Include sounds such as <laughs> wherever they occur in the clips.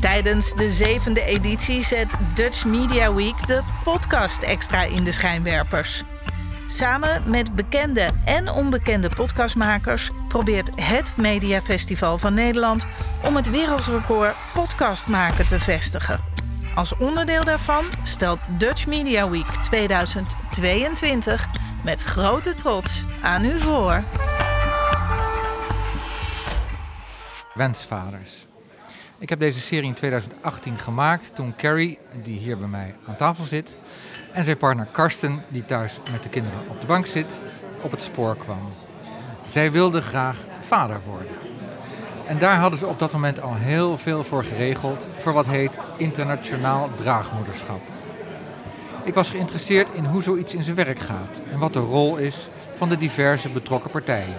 Tijdens de zevende editie zet Dutch Media Week de podcast extra in de schijnwerpers. Samen met bekende en onbekende podcastmakers probeert het Mediafestival van Nederland om het wereldrecord podcast maken te vestigen. Als onderdeel daarvan stelt Dutch Media Week 2022 met grote trots aan u voor. Wensvaders. Ik heb deze serie in 2018 gemaakt toen Carrie, die hier bij mij aan tafel zit, en zijn partner Karsten, die thuis met de kinderen op de bank zit, op het spoor kwam. Zij wilden graag vader worden. En daar hadden ze op dat moment al heel veel voor geregeld voor wat heet internationaal draagmoederschap. Ik was geïnteresseerd in hoe zoiets in zijn werk gaat en wat de rol is van de diverse betrokken partijen.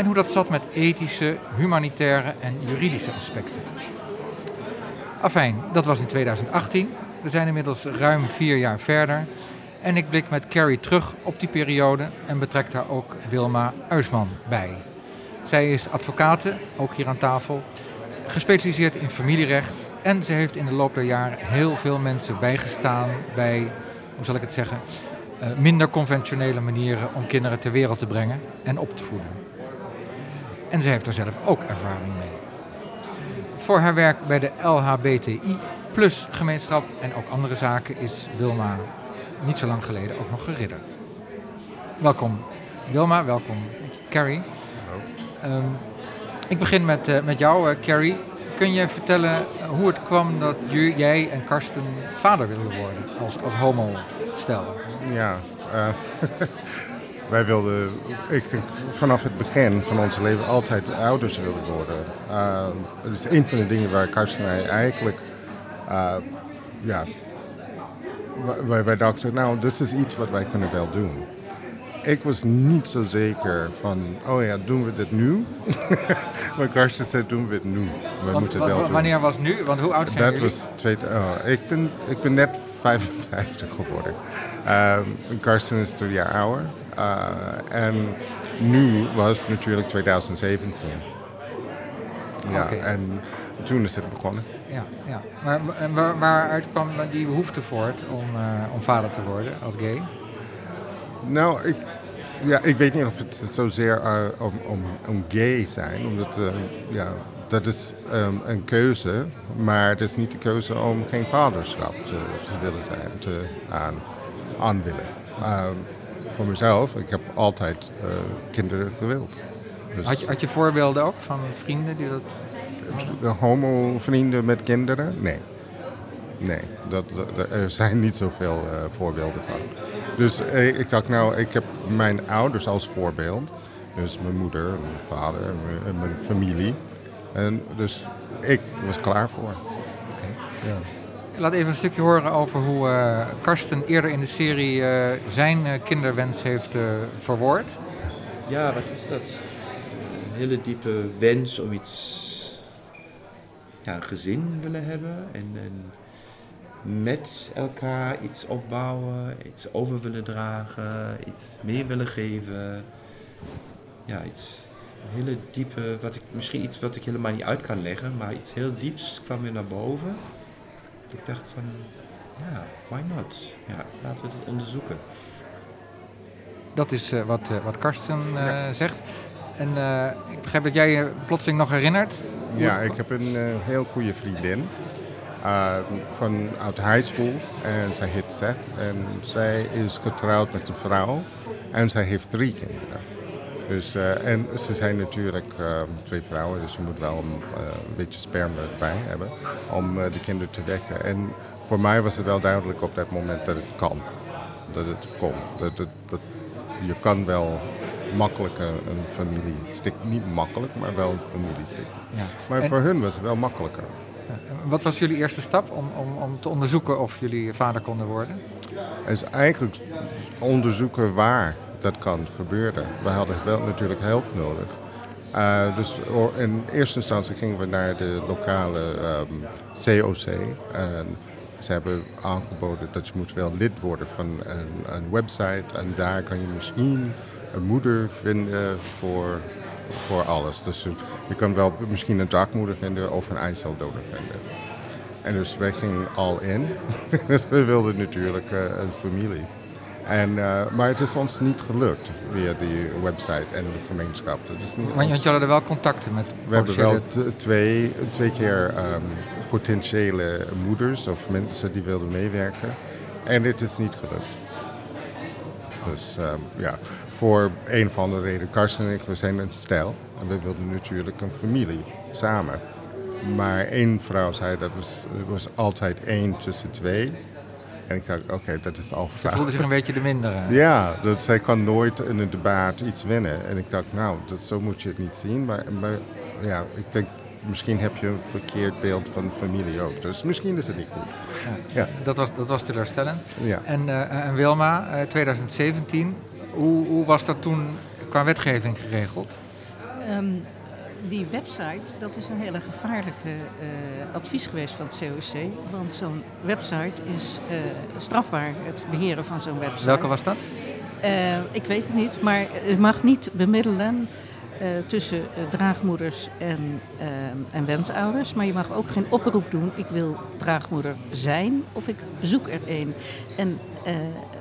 En hoe dat zat met ethische, humanitaire en juridische aspecten. Afijn, dat was in 2018. We zijn inmiddels ruim vier jaar verder. En ik blik met Carrie terug op die periode en betrek daar ook Wilma Uisman bij. Zij is advocate, ook hier aan tafel, gespecialiseerd in familierecht. En ze heeft in de loop der jaren heel veel mensen bijgestaan bij, hoe zal ik het zeggen, eh, minder conventionele manieren om kinderen ter wereld te brengen en op te voeden. En ze heeft er zelf ook ervaring mee. Voor haar werk bij de LHBTI plus gemeenschap en ook andere zaken is Wilma niet zo lang geleden ook nog geridderd. Welkom Wilma, welkom Carrie. Um, ik begin met, uh, met jou, uh, Carrie. Kun je vertellen hoe het kwam dat jij en Karsten vader wilden worden als, als homo-stel? Ja, uh, <laughs> wij wilden, ik denk vanaf het begin van ons leven altijd ouders wilden worden. dat is een van de dingen waar Karsten en mij eigenlijk, ja, wij, wij dachten, nou, dit is iets wat wij kunnen wel doen ik was niet zo zeker van, oh ja, doen we dit nu? <laughs> maar Karsten zei, doen we het nu. We Want, moeten het wel doen. Wanneer was nu? Want hoe oud zijn Dat was twee, oh, ik, ben, ik ben net 55 geworden. Um, Karsten is twee jaar ouder. Uh, en nu was het natuurlijk 2017. Ja, en toen is het begonnen. Ja, ja. Maar en waar, waaruit kwam die behoefte voort om, uh, om vader te worden als gay? Nou, ik, ja, ik weet niet of het zozeer uh, om, om, om gay zijn. Omdat, uh, ja, dat is um, een keuze. Maar het is niet de keuze om geen vaderschap te, te willen zijn, te aan, aan willen. Um, voor mezelf, ik heb altijd uh, kinderen gewild. Dus had, je, had je voorbeelden ook van vrienden die dat... De homo-vrienden met kinderen? Nee. Nee, dat, dat, er zijn niet zoveel uh, voorbeelden van. Dus eh, ik dacht, nou, ik heb mijn ouders als voorbeeld. Dus mijn moeder, mijn vader, mijn, mijn familie. En dus ik was klaar voor. Okay. Ja. Laat even een stukje horen over hoe uh, Karsten eerder in de serie uh, zijn uh, kinderwens heeft verwoord. Ja, wat is dat? Een hele diepe wens om iets, ja, een gezin willen hebben en, en met elkaar iets opbouwen, iets over willen dragen, iets mee willen geven. Ja, iets hele diepe, wat ik, misschien iets wat ik helemaal niet uit kan leggen, maar iets heel dieps kwam weer naar boven. Ik dacht van, ja, why not? Ja, laten we het onderzoeken. Dat is uh, wat, uh, wat Karsten uh, ja. zegt. En ik begrijp dat jij je plotseling nog herinnert. Ja, ik heb een heel goede vriendin. Uh, van uit high school en zij heet Seth en zij is getrouwd met een vrouw en zij heeft drie kinderen. Dus, uh, en ze zijn natuurlijk uh, twee vrouwen, dus je moet wel een, een beetje sperma erbij hebben om de kinderen te wekken. En voor mij was het wel duidelijk op dat moment dat het kan. Dat het kon. Dat, dat, je kan wel makkelijk een, een familie stikken. Niet makkelijk, maar wel een familie stikken. Ja. Maar en... voor hun was het wel makkelijker. Wat was jullie eerste stap om, om, om te onderzoeken of jullie vader konden worden? Het is eigenlijk onderzoeken waar dat kan gebeuren. We hadden wel natuurlijk hulp nodig. Uh, dus in eerste instantie gingen we naar de lokale COC. En ze hebben aangeboden dat je moet wel lid worden van een, een website. En daar kan je misschien een moeder vinden voor voor alles. Dus je, kan wel misschien een draagmoeder vinden of een eiceldonor vinden. En dus wij gingen al in. <laughs> dus we wilden natuurlijk eh, een familie. En, eh, maar het is ons niet gelukt via die website en de gemeenschap. Want ons- jullie hadden wel contacten met we hebben wel twee, twee keer ehm, potentiële moeders of mensen die wilden meewerken. En het is niet gelukt. Dus ehm, ja, voor een van de reden, Karsten en ik, we zijn een stel. En we wilden natuurlijk een familie samen. Maar één vrouw zei dat was, het was altijd één tussen twee. En ik dacht, oké, dat is al Ze fout. voelden zich een beetje de mindere. <laughs> Ja, dat zij kan nooit in een debat iets winnen. En ik dacht, nou, dat, zo moet je het niet zien. Maar, maar ja, ik denk, misschien heb je een verkeerd beeld van familie ook. Dus misschien is het niet goed. Ja. Ja. Dat, was, dat was teleurstellend. Ja. En, eh, en Wilma, eh, 2017, hoe, hoe was dat toen qua wetgeving geregeld? Ehm, die website, dat is een hele gevaarlijke eh, advies geweest van het COC. Want zo'n website is eh, strafbaar, het beheren van zo'n website. Welke was dat? Eh, ik weet het niet, maar je mag niet bemiddelen eh, tussen eh, draagmoeders en, eh, en wensouders. Maar je mag ook geen oproep doen, ik wil draagmoeder zijn of ik zoek er een. En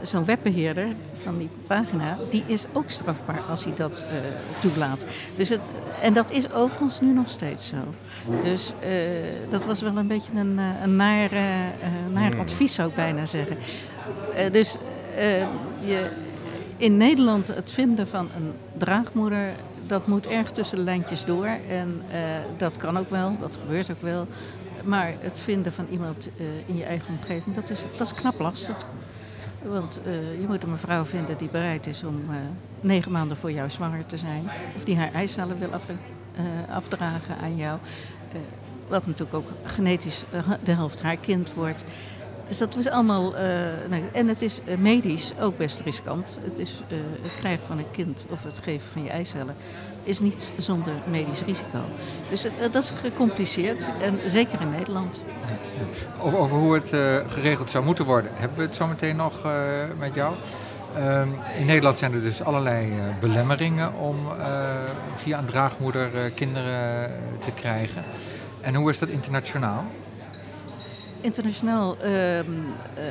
zo'n webbeheerder van die pagina, die is ook strafbaar als hij dat toelaat. Dus het, en dat is overigens nu nog steeds zo. Dus dat was wel een beetje een, een naar, naar advies, zou ik bijna zeggen. Dus je, in Nederland het vinden van een draagmoeder, dat moet erg tussen de lijntjes door. En eh, dat kan ook wel, dat gebeurt ook wel. Maar het vinden van iemand eh, in je eigen omgeving, dat is, dat is knap lastig. Want eh, je moet een mevrouw vinden die bereid is om negen maanden voor jou zwanger te zijn. Of die haar eicellen wil af, afdragen aan jou. Wat natuurlijk ook genetisch de helft haar kind wordt. Dus dat was allemaal. eh, nee, en het is eh, medisch ook best riskant. Het, is, eh, het krijgen van een kind of het geven van je eicellen is niet zonder medisch risico. Dus dat is gecompliceerd. En zeker in Nederland. Over, over hoe het geregeld zou moeten worden, hebben we het zo meteen nog met jou. Ehm, in Nederland zijn er dus allerlei belemmeringen om via een draagmoeder kinderen te krijgen. En hoe is dat internationaal? Internationaal ehm, eh,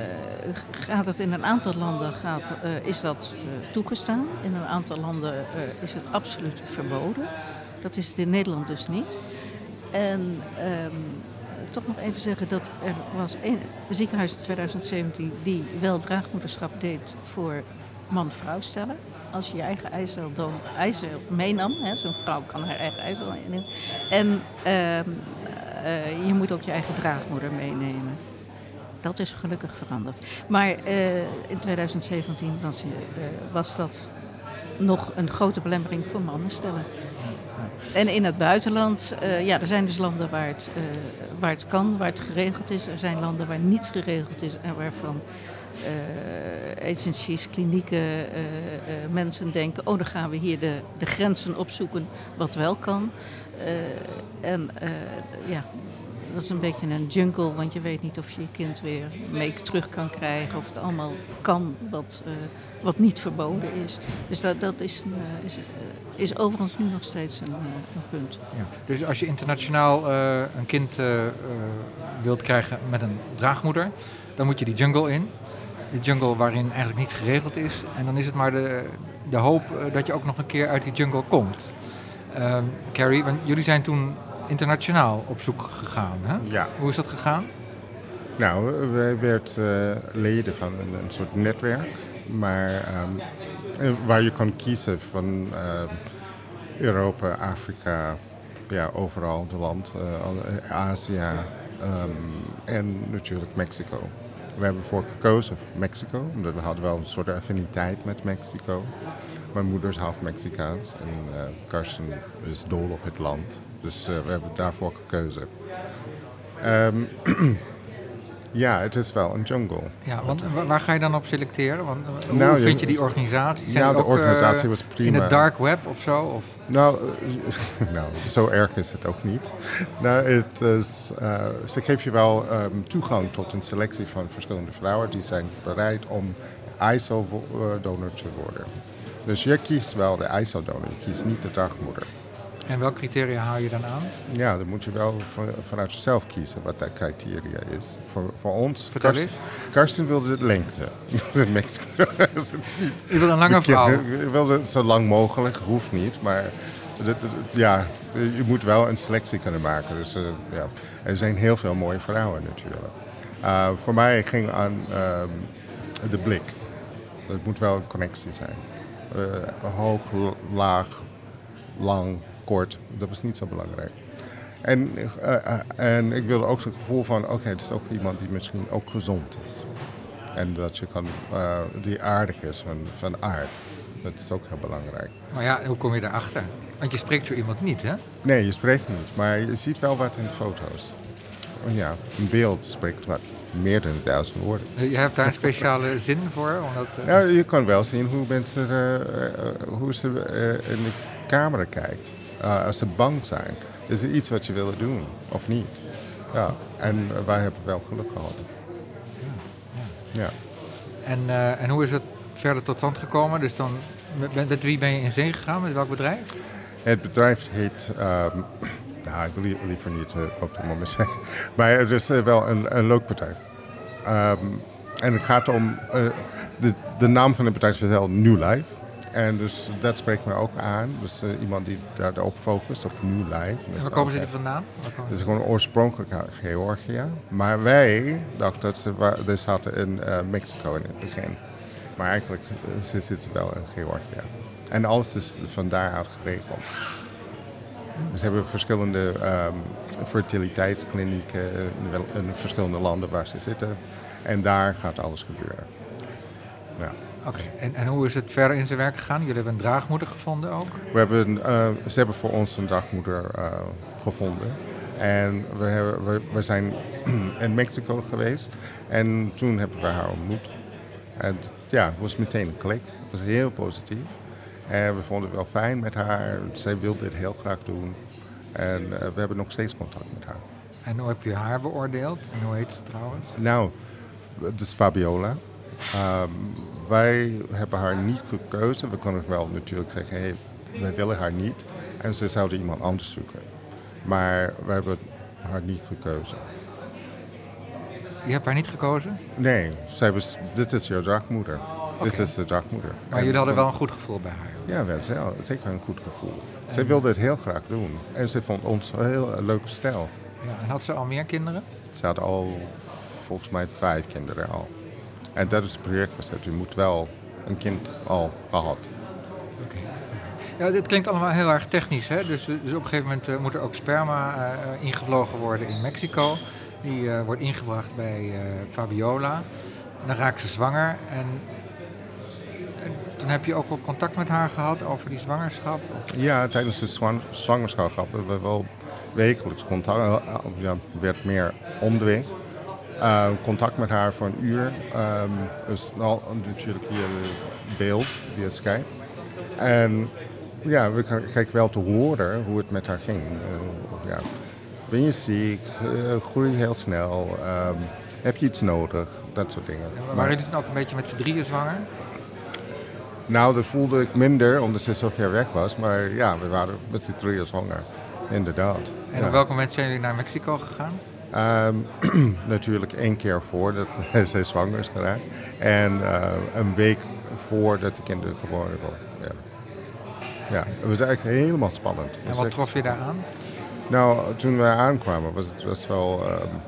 gaat het in een aantal landen gaat, eh, is dat eh, toegestaan. In een aantal landen is het absoluut verboden. Dat is het in Nederland dus niet. En ehm, toch nog even zeggen dat er was een ziekenhuis in 2017 die wel draagmoederschap deed voor man-vrouw stellen. Als je je eigen eicel meenam, zo'n vrouw kan haar eigen eicel innemen. En eh, je moet ook je eigen draagmoeder meenemen. Dat is gelukkig veranderd. Maar eh, in 2017 was, eh, was dat nog een grote belemmering voor mannen stellen. En in het buitenland, ja, er zijn dus landen waar het, waar het kan, waar het geregeld is. Er zijn landen waar niets geregeld is en waarvan eh, agencies, klinieken, mensen denken... oh, dan gaan we hier de, de grenzen opzoeken wat wel kan. Eh, en eh, ja, dat is een beetje een jungle, want je weet niet of je je kind weer mee terug kan krijgen... of het allemaal kan wat, eh, wat niet verboden is. Dus dat, dat is, een, is, is overigens nu nog steeds een, een punt. Ja. Dus als je internationaal een kind wilt krijgen met een draagmoeder, dan moet je die jungle in. Die jungle waarin eigenlijk niets geregeld is. En dan is het maar de, de hoop dat je ook nog een keer uit die jungle komt. Ehm, Carrie, want jullie zijn toen internationaal op zoek gegaan. Hè? Ja. Hoe is dat gegaan? Nou, wij werden eh, leden van een, een soort netwerk. Maar ehm, eh, waar je kon kiezen van ehm, Europa, Afrika, ja, overal het land, eh, Azië en natuurlijk Mexico. We hebben ervoor gekozen voor Mexico, omdat we hadden wel een soort affiniteit met Mexico. Mijn moeder is half Mexicaans en eh Karsten is dol op het land. Dus eh, we hebben daarvoor gekozen. Ehm, <clears throat> ja, het is wel een jungle. Ja, want wa- waar ga je dan op selecteren? Want, eh, hoe Nou, vind je die organisatie? Zijn Nou, de ook, organisatie was prima. In het dark web of zo? Of? Nou, <laughs> nou, zo erg is het ook niet. Nou, het is, ze geven je wel ehm, toegang tot een selectie van verschillende vrouwen die zijn bereid om eiceldonor te worden. Dus je kiest wel de eiceldonor, je kiest niet de dagmoeder. En welke criteria hou je dan aan? Ja, dan moet je wel van- vanuit jezelf kiezen wat dat criteria is. Voor, voor ons... Vertel Karsten- eens. Karsten wilde de lengte. <laughs> Niet. Je wil een lange vrouw. <laughs> Ik wilde het zo lang mogelijk, hoeft niet. Maar ja, je moet wel een selectie kunnen maken. Dus, eh, ja. Er zijn heel veel mooie vrouwen natuurlijk. Uh, voor mij ging aan ehm, de blik. Het moet wel een connectie zijn. Uh, hoog, laag, lang, kort. Dat was niet zo belangrijk. En, uh, en ik wilde ook het gevoel van, oké, okay, het is ook iemand die misschien ook gezond is. En dat je kan, die aardig is van, van aard. Dat is ook heel belangrijk. Maar ja, hoe kom je daarachter? Want je spreekt zo iemand niet, hè? Nee, je spreekt niet. Maar je ziet wel wat in de foto's. Ja, een beeld spreekt wat meer dan duizend woorden. Je hebt daar een speciale <laughs> zin voor? Omdat, uh... Ja, je kan wel zien hoe mensen uh, hoe ze uh, in de camera kijkt. als ze bang zijn. Is er iets wat je wil doen of niet? Ja, en wij hebben wel geluk gehad. Ja. ja. ja. En, en hoe is het verder tot stand gekomen? Dus dan, met, met, wie ben je in zee gegaan? Met welk bedrijf? Het bedrijf heet. Um, nou, ik wil liever niet op het moment zeggen. Maar het is uh, wel een, een leuk bedrijf. Um, en het gaat om. de, de naam van het bedrijf is wel New Life. En dus dat spreekt me ook aan. Dus uh, iemand die daarop focust, op New Life. En waar komen ze die vandaan? Het is gewoon oorspronkelijk uit Georgië. Maar wij dachten dat ze, ze zaten in uh, Mexico in het begin. Maar eigenlijk uh, ze zitten wel in Georgië. En alles is van daaruit geregeld. Ze hebben verschillende um, fertiliteitsklinieken in, in, verschillende landen waar ze zitten. En daar gaat alles gebeuren. Ja. Oké, okay. en, en hoe is het verder in zijn werk gegaan? Jullie hebben een draagmoeder gevonden ook? We hebben, uh, ze hebben voor ons een draagmoeder uh, gevonden. En we, hebben, we, we, zijn <clears throat> in Mexico geweest. En toen hebben we haar ontmoet. En ja, het was meteen een klik. Het was heel positief. En we vonden het wel fijn met haar. Zij wilde het heel graag doen. En uh, we hebben nog steeds contact met haar. En hoe heb je haar beoordeeld? En hoe heet ze trouwens? Nou, het is Fabiola. Um, wij hebben haar niet gekozen. We kunnen wel natuurlijk zeggen, hey, wij willen haar niet. En ze zouden iemand anders zoeken. Maar we hebben haar niet gekozen. Je hebt haar niet gekozen? Nee, zij was, dit is jouw draagmoeder. Okay. Dit is de draagmoeder. Maar jullie hadden wel een goed gevoel bij haar? Ja, we hebben zeker een goed gevoel. En... Zij wilde het heel graag doen. En ze vond ons een heel leuke stijl. Ja, en had ze al meer kinderen? Ze had al volgens mij vijf kinderen al. En dat is het project gezet. U moet wel een kind al gehad. Oké. Okay. Ja, dit klinkt allemaal heel erg technisch. Hè? Dus, dus op een gegeven moment uh, moet er ook sperma uh, ingevlogen worden in Mexico. Die uh, wordt ingebracht bij Fabiola. Dan raakt ze zwanger. En, toen heb je ook wel contact met haar gehad over die zwangerschap? Of? Ja, tijdens de zwang zwangerschap hebben we wel wekelijks contact. Ja, werd meer om de week. Uh, contact met haar voor een uur. Um, dus nou, natuurlijk via beeld, via Skype. En ja, we kregen wel te horen hoe het met haar ging. Uh, ja. Ben je ziek? Uh, groei heel snel? Um, heb je iets nodig? Dat soort dingen. Ja, maar waren jullie toen ook een beetje met z'n drieën zwanger? Nou, dat voelde ik minder, omdat ze zo ver weg was. Maar ja, we waren met z'n drieën zwanger. Inderdaad. En ja. op welk moment zijn jullie naar Mexico gegaan? Um, <clears throat> natuurlijk één keer voordat <laughs> zij zwanger is geraakt. En uh, een week voordat de kinderen geboren worden. Ja. ja, het was eigenlijk helemaal spannend. En wat trof je daar aan? Nou, toen wij aankwamen was het was wel... Um,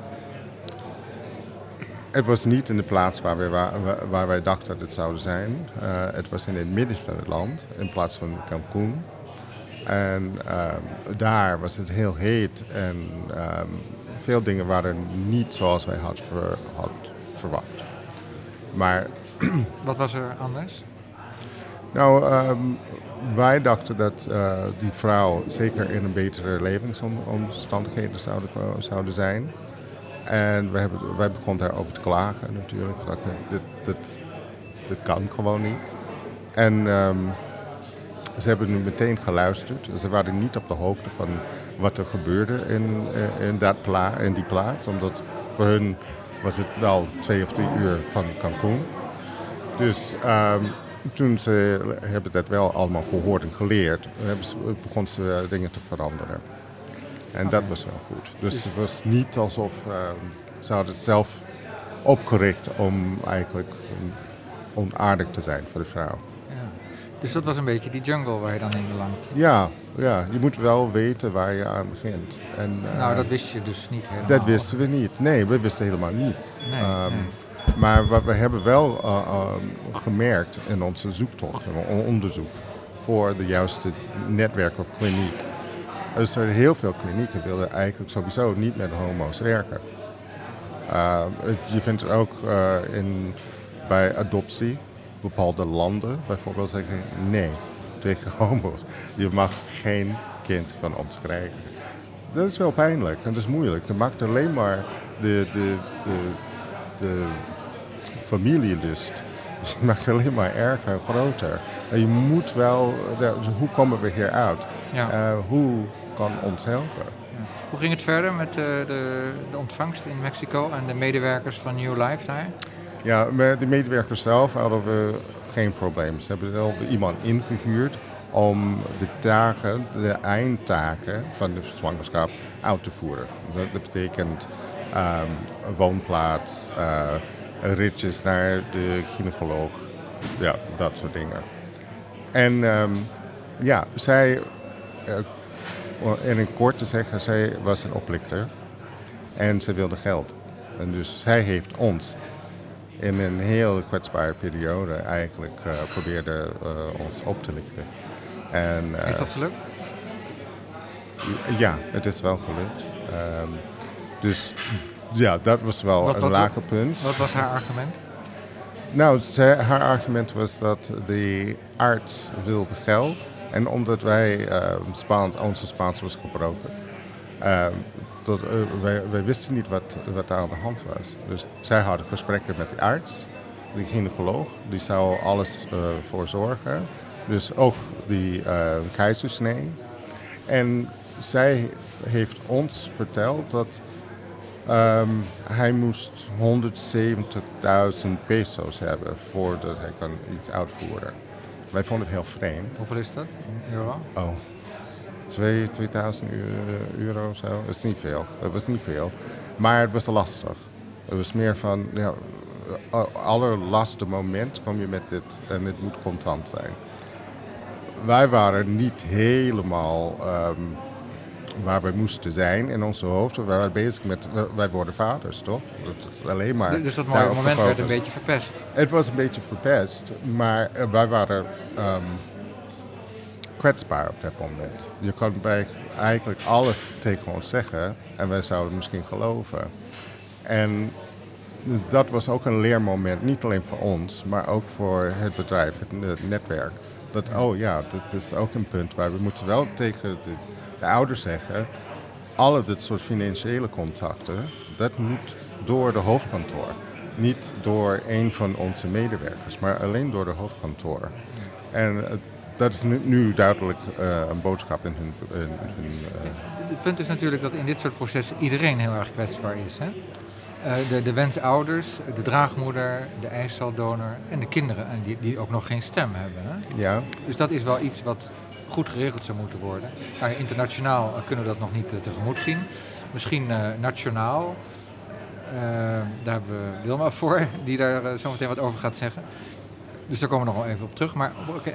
het was niet in de plaats waar wij, waar, waar wij dachten dat het zou zijn. Uh, het was in het midden van het land, in plaats van Cancún. En um, daar was het heel heet en veel dingen waren niet zoals wij hadden ver, had verwacht. Maar... <clears throat> Wat was er anders? Nou, um, wij dachten dat uh, die vrouw zeker in een betere levensomstandigheden zouden, zouden zijn. En wij, hebben, wij begonnen daarover te klagen natuurlijk. Dat, dit, dit, dit kan gewoon niet. En um, ze hebben nu meteen geluisterd. Ze waren niet op de hoogte van wat er gebeurde in, in, dat pla in die plaats. Omdat voor hun was het wel twee of drie uur van Cancún. Dus um, toen ze hebben dat wel allemaal gehoord en geleerd, hebben ze, begon ze eh, dingen te veranderen. En dat was wel goed. Dus het was niet alsof eh, ze hadden het zelf opgericht om eigenlijk onaardig te zijn voor de vrouw. Ja. Dus dat was een beetje die jungle waar je dan in belandt. Ja, ja, je moet wel weten waar je aan begint. En, eh, Nou, dat wist je dus niet helemaal. dat wisten we niet. Nee, we wisten helemaal niet. Nee, Ehm, nee. Maar wat we hebben wel eh, ehm, gemerkt in onze zoektocht, in ons onderzoek voor de juiste netwerk of kliniek. Dus er heel veel klinieken wilden eigenlijk sowieso niet met homo's werken. Uh, het- je vindt het ook eh, in, bij adoptie, bepaalde landen bijvoorbeeld zeggen nee tegen <laughs> homo's. Je mag geen kind van ons krijgen. Dat is wel pijnlijk en dat is moeilijk. Dat maakt alleen maar de, de, de, de familielust. <laughs> Dus het maakt het alleen maar erger en groter. En je moet wel, hoe komen we hier uit? Ja. Eh, hoe kan ons helpen? Hoe ging het verder met de, de, de ontvangst in Mexico en de medewerkers van New Life daar? Ja, met de medewerkers zelf hadden we geen probleem. Ze hebben wel iemand ingehuurd om de taken, de eindtaken van de zwangerschap uit te voeren. Dat, dat betekent een woonplaats, eh, ritjes naar de gynaecoloog, ja, dat soort dingen. En ehm, ja, zij, eh, en in kort te zeggen, zij was een oplichter en ze wilde geld. En dus zij heeft ons in een heel kwetsbare periode eigenlijk eh, probeerde eh, ons op te lichten. En, eh, Is dat gelukt? Ja, het is wel gelukt. Ehm, dus ja, dat was wel Wat- een wat- lager punt. Wat was haar argument? Nou, zij, haar argument was dat de arts wilde geld. En omdat wij, eh, Spaans, onze Spaans was gebroken, dat, eh, wij, wij wisten niet wat, wat daar aan de hand was. Dus zij hadden gesprekken met de arts, de gynaecoloog, die zou alles eh, voor zorgen. Dus ook die eh keizersnee. En zij heeft ons verteld dat Ehm, hij moest 170.000 peso's hebben voordat hij kan iets uitvoeren. Wij vonden het heel vreemd. Hoeveel is dat euro? Oh, 2, 2000 euro, of zo. Dat is niet veel. Dat was niet veel. Maar het was lastig. Het was meer van, ja, allerlaatste moment kom je met dit en het moet contant zijn. Wij waren niet helemaal ehm, waar we moesten zijn in onze hoofd. We waren bezig met, wij worden vaders, toch? Dat is alleen maar dus dat mooie moment werd een beetje verpest. Het was een beetje verpest, maar eh, wij waren ehm, kwetsbaar op dat moment. Je kon bij eigenlijk alles tegen ons zeggen en wij zouden misschien geloven. En dat was ook een leermoment, niet alleen voor ons, maar ook voor het bedrijf, het, het netwerk. Dat, oh ja, dat is ook een punt waar we moeten wel tegen de, de ouders zeggen, alle dit soort financiële contacten, dat moet door de hoofdkantoor. Niet door een van onze medewerkers, maar alleen door de hoofdkantoor. En eh, dat is nu, nu duidelijk eh, een boodschap in hun... in hun, eh, Het punt is natuurlijk dat in dit soort processen iedereen heel erg kwetsbaar is. Hè? De, de wensouders, de draagmoeder, de eicel-donor en de kinderen, en die, die ook nog geen stem hebben. Hè? ja, Dus dat is wel iets wat goed geregeld zou moeten worden. Maar internationaal eh, kunnen we dat nog niet eh, tegemoet zien. Misschien eh, nationaal. Daar hebben we Wilma voor, <laughs> die daar zo meteen wat over gaat zeggen. Dus daar komen we nog wel even op terug. Maar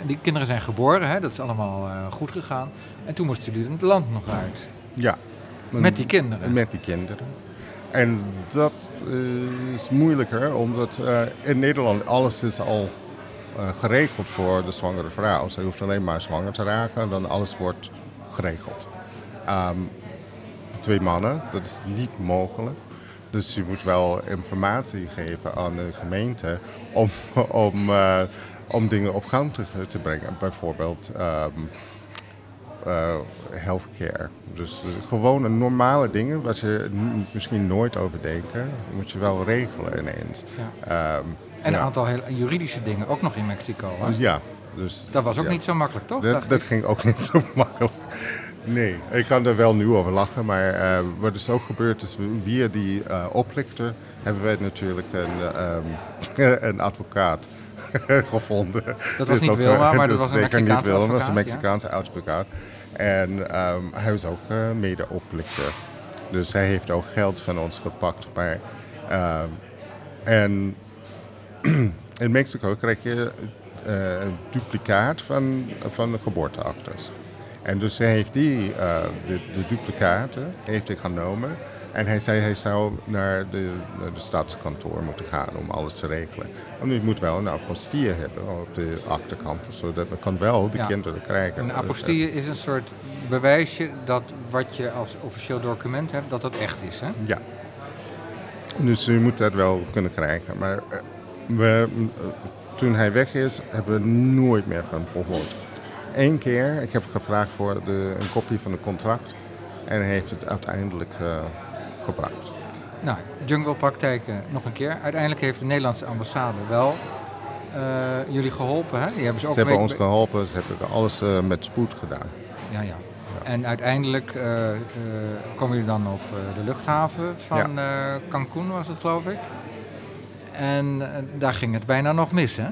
die kinderen zijn geboren, hè? dat is allemaal goed gegaan. En toen moesten jullie het land nog uit. ja. Met die kinderen. Met die kinderen. En dat is moeilijker, omdat in Nederland alles is al geregeld voor de zwangere vrouw. Ze hoeft alleen maar zwanger te raken en dan alles wordt geregeld. Ehm, twee mannen, dat is niet mogelijk. Dus je moet wel informatie geven aan de gemeente om, <laughs> om, eh, om dingen op gang te, te brengen. Bijvoorbeeld ehm, eh, healthcare. Dus eh, gewone normale dingen waar je misschien nooit over denken, moet je wel regelen ineens. Ja. Ehm, En een aantal heel juridische dingen, ook nog in Mexico. hè? Dus ja, dus Dat was ook niet zo makkelijk, toch? Dat, ging ook <laughs> niet zo makkelijk. Nee, ik kan er wel nu over lachen, maar eh, wat is ook gebeurd is, via die eh, oplichter hebben wij natuurlijk een, ehm, <laughs> een advocaat <laughs> gevonden. Dat was Dus niet ook, Wilma, eh, maar dat dus was een zeker niet Mexicaanse Wilma, dat was een advocaat, ja. Mexicaanse advocaat. En ehm, hij was ook eh, mede-oplichter. Dus hij heeft ook geld van ons gepakt. Maar, ehm, en <clears throat> in Mexico krijg je eh, een duplicaat van, van de geboorteactes. En dus hij heeft die, eh, de, de duplicaten, heeft hij genomen. En hij zei hij zou naar de, naar de stadskantoor moeten gaan om alles te regelen. Want je moet wel een apostille hebben op de achterkant, zodat we kan wel de Ja. kinderen krijgen. Een apostille is een soort bewijsje dat wat je als officieel document hebt, dat dat echt is. Hè? Ja. Dus je moet dat wel kunnen krijgen. Maar eh, we, eh, toen hij weg is, hebben we nooit meer van hem gehoord. Eén keer, ik heb gevraagd voor de, een kopie van het contract. En hij heeft het uiteindelijk eh, gebracht. Nou, junglepraktijken nog een keer. Uiteindelijk heeft de Nederlandse ambassade wel eh, jullie geholpen. Hè? Die hebben ze ook Ze hebben ons geholpen, ze hebben alles met spoed gedaan. Ja, ja. En uiteindelijk komen jullie dan op de luchthaven van eh, Cancun, was het geloof ik. En eh, daar ging het bijna nog mis, hè?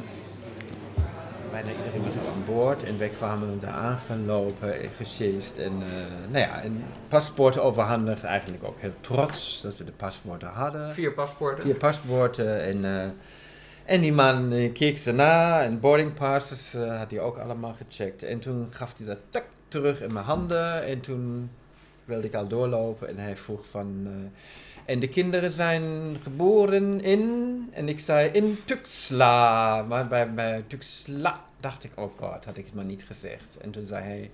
Bijna iedereen was al aan boord en wij kwamen daar aangelopen, en gesjeest en, eh, nou ja, en paspoorten overhandigd. Eigenlijk ook heel trots dat we de paspoorten hadden. Vier paspoorten. Vier paspoorten en, eh, en die man keek ze na en boarding passes eh, had hij ook allemaal gecheckt. En toen gaf hij dat tak terug in mijn handen en toen wilde ik al doorlopen en hij vroeg van... eh, en de kinderen zijn geboren in, en ik zei in Tuxla. Maar bij, Tuxla dacht ik, oh god, had ik het maar niet gezegd. En toen zei hij,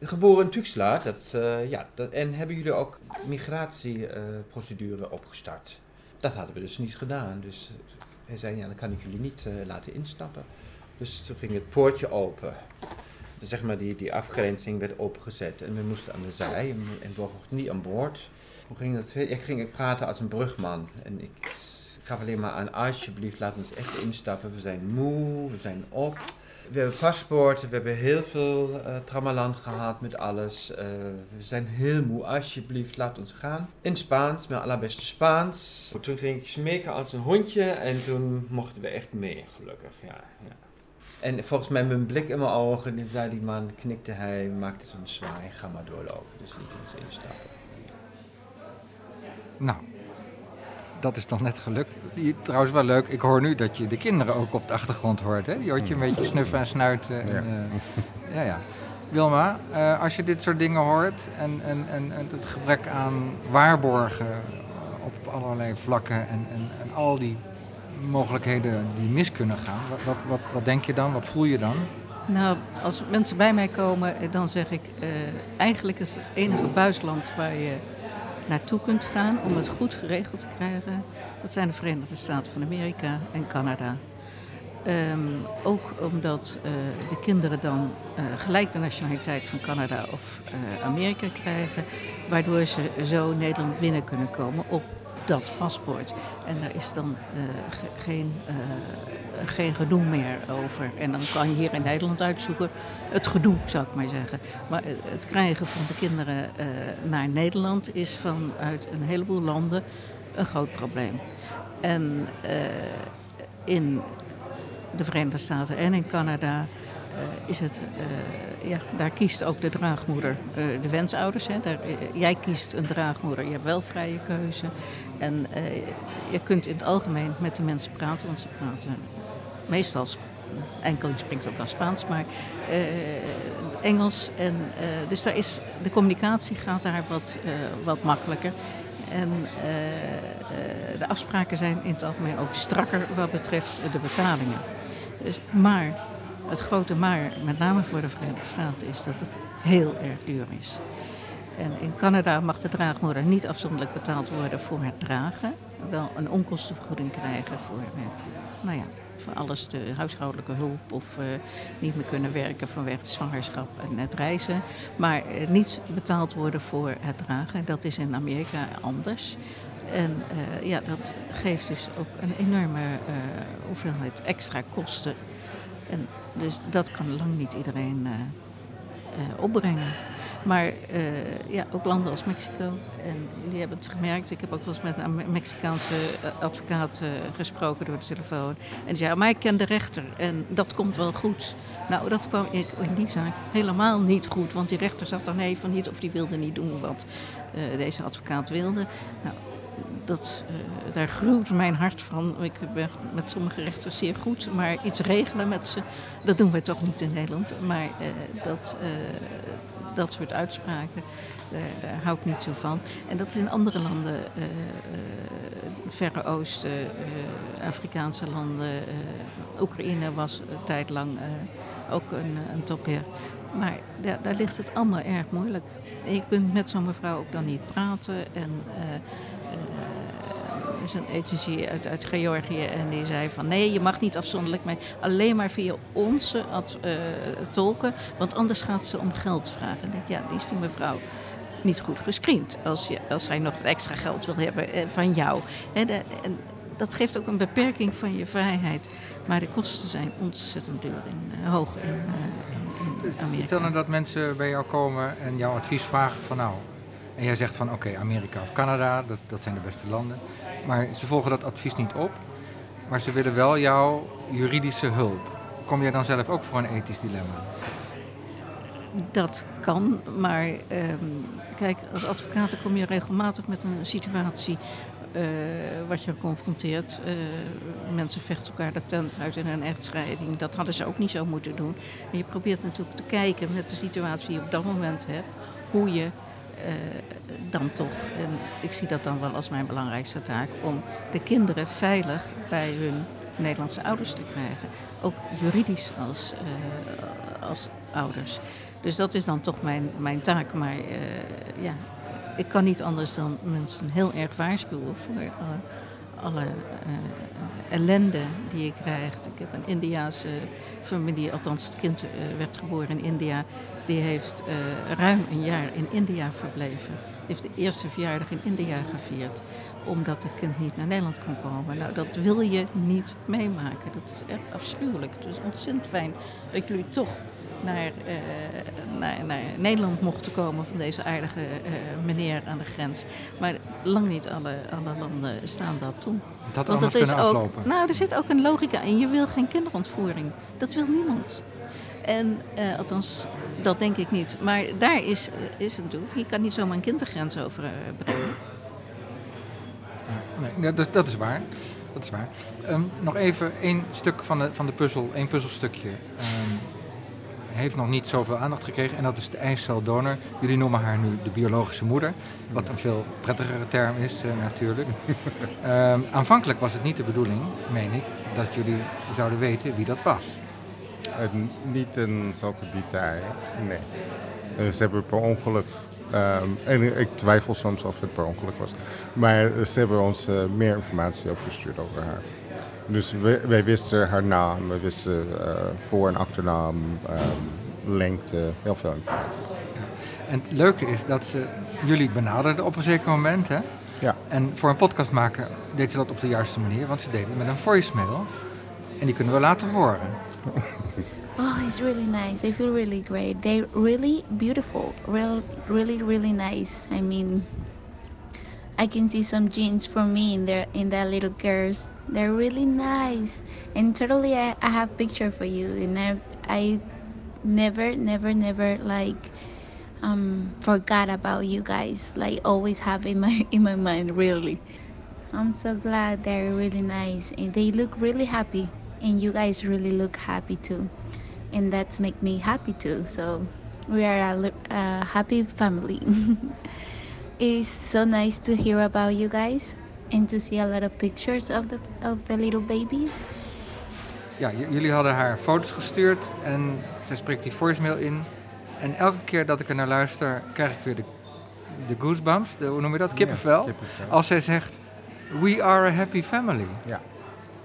geboren in Tuxla, dat, eh, ja, dat, en hebben jullie ook migratieprocedure opgestart? Dat hadden we dus niet gedaan. Dus hij zei, ja, dan kan ik jullie niet eh, laten instappen. Dus toen ging het poortje open. Dus zeg maar, die, die afgrenzing werd opengezet en we moesten aan de zij en, en we mochten niet aan boord. Hoe ging? Ik ging praten als een brugman en ik gaf alleen maar aan, alsjeblieft, laat ons echt instappen. We zijn moe, we zijn op. We hebben paspoorten, we hebben heel veel eh tramaland gehad met alles. Eh, we zijn heel moe, alsjeblieft, laat ons gaan. In Spaans, mijn allerbeste Spaans. Toen ging ik smeken als een hondje en toen mochten we echt mee, gelukkig. Ja, ja. En volgens mij met een blik in mijn ogen, zei die man, knikte hij, maakte zo'n zwaai, ga maar doorlopen. Dus niet eens instappen. Nou, dat is toch net gelukt. Die- Trouwens wel leuk, ik hoor nu dat je de kinderen ook op de achtergrond hoort. Hè? Die hoort je een beetje snuffen en snuiten. En, Ja. eh, ja, ja. Wilma, eh, als je dit soort dingen hoort en, en, en, en het gebrek aan waarborgen op allerlei vlakken en, en, en al die mogelijkheden die mis kunnen gaan, wat, wat, wat, wat denk je dan? Wat voel je dan? Nou, als mensen bij mij komen, eh, dan zeg ik, eh, eigenlijk is het enige buitenland waar je naartoe kunt gaan om het goed geregeld te krijgen, dat zijn de Verenigde Staten van Amerika en Canada. Ehm, ook omdat eh, de kinderen dan eh, gelijk de nationaliteit van Canada of eh, Amerika krijgen, waardoor ze zo Nederland binnen kunnen komen op dat paspoort. En daar is dan eh, ge- geen, eh, geen gedoe meer over. En dan kan je hier in Nederland uitzoeken het gedoe, zou ik maar zeggen. Maar eh, het krijgen van de kinderen naar Nederland is vanuit een heleboel landen een groot probleem. En in de Verenigde Staten en in Canada is het, ja, daar kiest ook de draagmoeder, de wensouders. Hè, daar, jij kiest een draagmoeder, je hebt wel vrije keuze. En eh, je kunt in het algemeen met de mensen praten, want ze praten meestal, Sp- enkeling spreekt ook dan Spaans, maar eh, Engels. En, eh, dus daar is, de communicatie gaat daar wat, wat makkelijker. En de afspraken zijn in het algemeen ook strakker wat betreft de betalingen. Dus, maar het grote maar, met name voor de Verenigde Staten, is dat het heel erg duur is. En in Canada mag de draagmoeder niet afzonderlijk betaald worden voor het dragen. Wel een onkostenvergoeding krijgen voor, eh, nou ja, voor alles, de huishoudelijke hulp of eh, niet meer kunnen werken vanwege de zwangerschap en het reizen. Maar eh, niet betaald worden voor het dragen. Dat is in Amerika anders. En ja, dat geeft dus ook een enorme hoeveelheid extra kosten. En dus dat kan lang niet iedereen opbrengen. Maar eh, ja, ook landen als Mexico. En jullie hebben het gemerkt. Ik heb ook wel eens met een Mexicaanse eh, advocaat uh, gesproken door de telefoon. En die zei, maar ik ken de rechter en dat komt wel goed. Nou, dat kwam ik in die zaak helemaal niet goed. Want die rechter zag dan even niet of die wilde niet doen wat deze advocaat wilde. Nou, dat, daar gruwt mijn hart van. Ik ben met sommige rechters zeer goed, maar iets regelen met ze, dat doen wij toch niet in Nederland. Maar dat, dat soort uitspraken, daar, daar, hou ik niet zo van. En dat is in andere landen, Verre Oosten, Afrikaanse landen, Oekraïne was een tijd lang ook een, een topheer. Maar daar, daar, ligt het allemaal erg moeilijk. Je kunt met zo'n mevrouw ook dan niet praten. En uh, is een agency uit, uit Georgië en die zei van nee, je mag niet afzonderlijk, maar alleen maar via onze ad, uh, tolken, want anders gaat ze om geld vragen. En denk, ja, die is die mevrouw niet goed gescreend als, je, als zij nog wat extra geld wil hebben uh, van jou. En, de, en dat geeft ook een beperking van je vrijheid. Maar de kosten zijn ontzettend duur en hoog in, in Amerika. Stel nou dat mensen bij jou komen en jouw advies vragen van nou, en jij zegt van oké, Amerika of Canada, dat, dat zijn de beste landen. Maar ze volgen dat advies niet op. Maar ze willen wel jouw juridische hulp. Kom jij dan zelf ook voor een ethisch dilemma? Dat kan, maar um, kijk, als advocaat kom je regelmatig met een situatie uh, wat je confronteert. Uh, mensen vechten elkaar de tent uit in een echtscheiding. Dat hadden ze ook niet zo moeten doen. En je probeert natuurlijk te kijken met de situatie die je op dat moment hebt, hoe je dan toch, en ik zie dat dan wel als mijn belangrijkste taak, om de kinderen veilig bij hun Nederlandse ouders te krijgen. Ook juridisch als, uh, als ouders. Dus dat is dan toch mijn, mijn taak. Maar uh, ja, ik kan niet anders dan mensen heel erg waarschuwen voor alle ellende die je krijgt. Ik heb een Indiaanse familie, althans het kind werd geboren in India. Die heeft uh, ruim een jaar in India verbleven. Heeft de eerste verjaardag in India gevierd. Omdat het kind niet naar Nederland kon komen. Nou, dat wil je niet meemaken. Dat is echt afschuwelijk. Het is ontzettend fijn dat jullie toch naar, uh, naar, naar, Nederland mochten komen van deze aardige uh, meneer aan de grens. Maar lang niet alle, alle landen staan dat toe. Dat Want dat is ook. Aflopen. Nou, er zit ook een logica in. Je wil geen kinderontvoering. Dat wil niemand. En uh, althans, dat denk ik niet. Maar daar is, is het doel. Je kan niet zomaar een kindergrens overbrengen. Nee, dat, dat is waar. Dat is waar. Um, nog even één stuk van de, van de puzzel, één puzzelstukje. Um, heeft nog niet zoveel aandacht gekregen en dat is de eiceldonor. Jullie noemen haar nu de biologische moeder, wat een veel prettigere term is uh, natuurlijk. um, <laughs> aanvankelijk was het niet de bedoeling, meen ik, dat jullie zouden weten wie dat was. Uh, niet zulke detail, nee. Uh, ze hebben per ongeluk, um, en ik twijfel soms of het per ongeluk was, maar ze hebben ons uh, meer informatie opgestuurd over haar. Dus wij, wij wisten haar naam, we wisten voor- en achternaam, um, lengte, heel veel informatie. Ja. En het leuke is dat ze jullie benaderden op een zeker moment, hè? Ja. En voor een podcast maken deed ze dat op de juiste manier, want ze deden het met een voicemail. En die kunnen we laten horen. Oh, it's really nice. I feel really great. They're really beautiful. Real, really, really nice. I mean, I can see some jeans for me in there in that little girls. They're really nice. And totally, I, I have picture for you. And I, I never, never, never like um, forgot about you guys. Like always have in my <laughs> in my mind. Really, I'm so glad they're really nice and they look really happy. And you guys really look happy too. And that's make me happy too. So we are a, a happy family. <laughs> it's so nice to hear about you guys and to see a lot of pictures of the of the little babies. Ja, jullie hadden haar foto's gestuurd en zij spreekt die voicemail in. En elke keer dat ik er naar luister, krijg ik weer de, de goosebumps, de, hoe noem je dat, kippenvel. Ja, kippenvel. Als zij zegt, we are a happy family. Ja.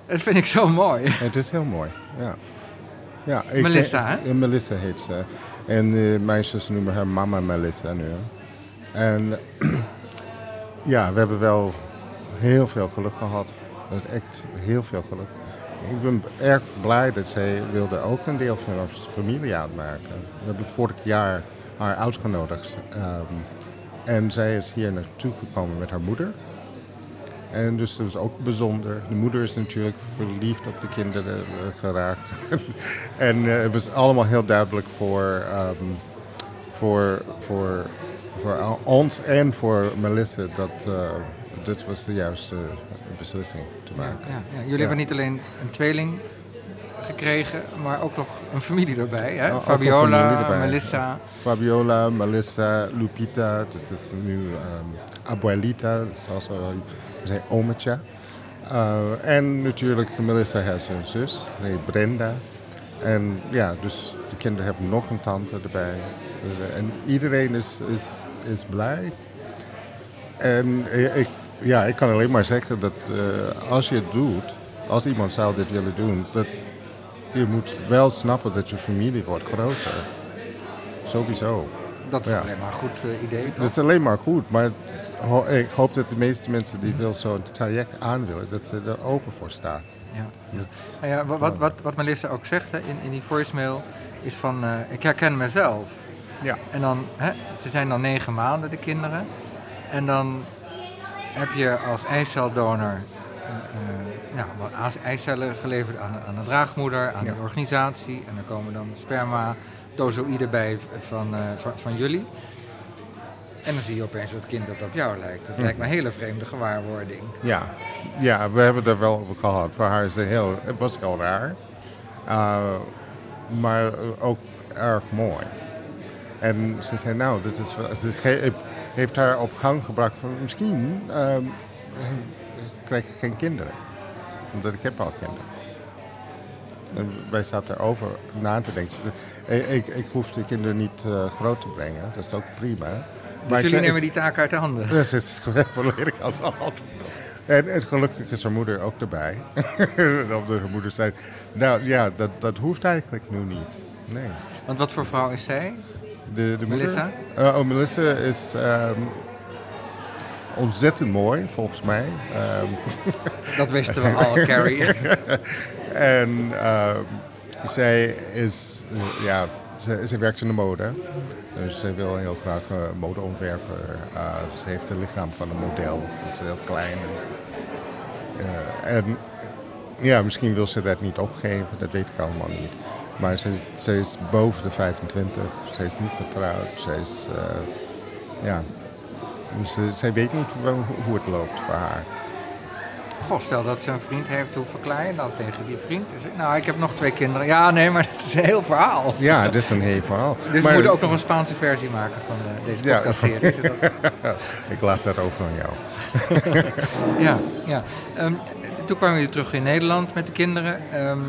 Dat vind ik zo mooi. Het is heel mooi, ja. ja ik Melissa, hè? Melissa heet ze. En uh, mijn zus noemen haar mama Melissa nu. En <clears throat> ja, we hebben wel heel veel geluk gehad. Echt heel veel geluk. Ik ben erg blij dat zij wilde ook een deel van onze familie uitmaken. We hebben vorig jaar haar uitgenodigd. Ehm, en zij is hier naartoe gekomen met haar moeder. En dus dat was ook bijzonder. De moeder is natuurlijk verliefd op de kinderen eh, geraakt. <laughs> en eh, het was allemaal heel duidelijk voor, ehm, voor, voor, voor ons en voor Melissa dat uh, dit was de juiste beslissing te maken. Ja, ja. Jullie hebben niet alleen een tweeling gekregen, maar ook nog een familie erbij. Hè? Oh, Fabiola, Melissa. Fabiola, Melissa, Lupita, dat is nu um, Abuelita, dat is also, zijn ometje. Uh, en natuurlijk Melissa heeft een zus, nee, Brenda. En ja, dus de kinderen hebben nog een tante erbij. Dus, uh, en iedereen is, is, is blij. En ik, ja, ik kan alleen maar zeggen dat als je het doet, als iemand zou dit willen doen, dat je moet wel snappen dat je familie wordt groter. Sowieso. Dat is ja. alleen maar een goed uh, idee. Dat is alleen maar goed, maar ho ik hoop dat de meeste mensen die wil zo'n traject aan willen, dat ze er open voor staan. Ja. Dat, ja, wat, wat, wat Melissa ook zegt hè, in, in die voicemail is van, uh, ik herken mezelf. Ja. En dan, hè, ze zijn dan negen maanden, de kinderen. En dan heb je als eiceldonor uh, uh, ja, eicellen geleverd aan, aan de draagmoeder, aan ja. de organisatie. En er komen dan sperma, dozoïden bij van, uh, van, van, jullie. En dan zie je opeens dat kind dat op jou lijkt. Dat lijkt me een hele vreemde gewaarwording. Ja, ja we hebben er wel over gehad. Voor haar is het, heel, het was heel raar. Uh, maar ook erg mooi. En ze zei, nou, dit is, dit heeft haar op gang gebracht van misschien um, krijg ik geen kinderen. Omdat ik heb al kinderen. En wij zaten erover na te denken. Ik, ik, ik hoef de kinderen niet uh, groot te brengen. Dat is ook prima. Dus maar jullie ik, nemen die taak uit de handen? Dat is <laughs> volledig uit de hand. En, en, gelukkig is haar moeder ook erbij. <laughs> Op de moeder zei, nou ja, dat, dat hoeft eigenlijk nu niet. Nee. Want wat voor vrouw is zij? De, de Melissa? Uh, oh, Melissa is um, ontzettend mooi, volgens mij. Um, dat wisten we al, <laughs> Carrie. En uh, zij is, uh, ja, ze, ze, werkt in de mode. Dus ze wil heel graag uh, modeontwerper. ze heeft het lichaam van een model. Ze is heel klein. En, ja, misschien wil ze dat niet opgeven, dat weet ik allemaal niet. Maar ze, ze, is boven de 25, ze is niet getrouwd, ze is, ja, dus, uh, zij weet niet hoe, het loopt voor haar. Goh, stel dat ze een vriend heeft, hoe verklaar je dat tegen die vriend? Nou, ik heb nog twee kinderen. Ja, nee, maar <laughs> dat is een heel verhaal. Ja, dat is een heel verhaal. Dus maar, we moeten ook nog een Spaanse versie maken van de, deze podcastserie. Ja. <laughs> ik laat dat over aan jou. <laughs> ja, ja. Um, toen kwamen jullie terug in Nederland met de kinderen. Um,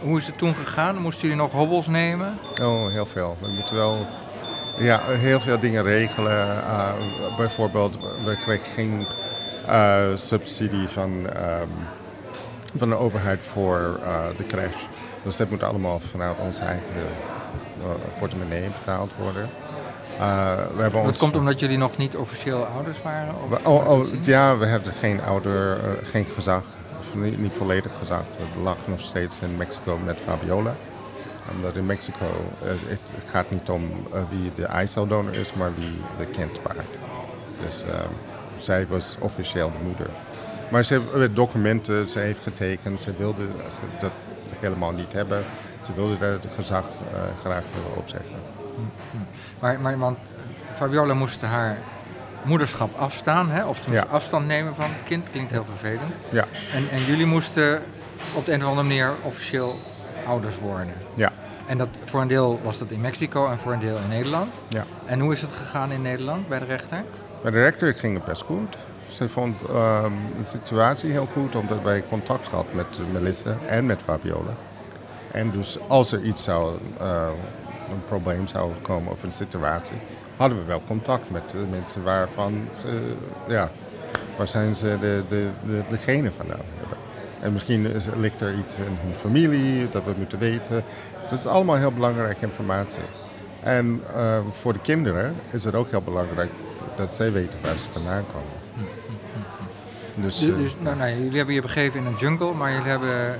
hoe is het toen gegaan? Moesten jullie nog hobbels nemen? Oh, heel veel. We moeten wel ja, heel veel dingen regelen. Uh, bijvoorbeeld, we kregen geen uh, subsidie van, um, van de overheid voor uh, de crash. Dus dat moet allemaal vanuit ons eigen portemonnee betaald worden. we hebben ons... Dat komt omdat jullie nog niet officieel ouders waren? Of we, oh, oh, ja, we hebben geen ouder, geen gezag niet, niet volledig gezag. Het lag nog steeds in Mexico met Fabiola. Omdat in Mexico, uh, het, gaat niet om uh, wie de eiceldonor is, maar wie de kind baart. Dus uh, zij was officieel de moeder. Maar ze heeft documenten, ze heeft getekend, ze wilde dat helemaal niet hebben. Ze wilde daar het gezag graag willen opzeggen. Maar, maar want Fabiola moest haar moederschap afstaan, hè? of ze moest ja. afstand nemen van het kind. Klinkt heel vervelend. Ja. En, en jullie moesten op de een of andere manier officieel ouders worden. Ja. En dat, voor een deel was dat in Mexico en voor een deel in Nederland. Ja. En hoe is het gegaan in Nederland bij de rechter? De rechter ging het best goed. Ze vond um, de situatie heel goed, omdat wij contact hadden met Melissa en met Fabiola. En dus als er iets zou, uh, een probleem zou komen of een situatie, hadden we wel contact met de mensen waarvan ze, ja, waar zijn ze de, de, de, de genen vandaan hebben. En misschien is, ligt er iets in hun familie dat we moeten weten. Dat is allemaal heel belangrijke informatie. En uh, voor de kinderen is het ook heel belangrijk dat zij weten waar ze vandaan komen. Dus, uh, dus nou, nou, jullie hebben je begeven in een jungle, maar jullie hebben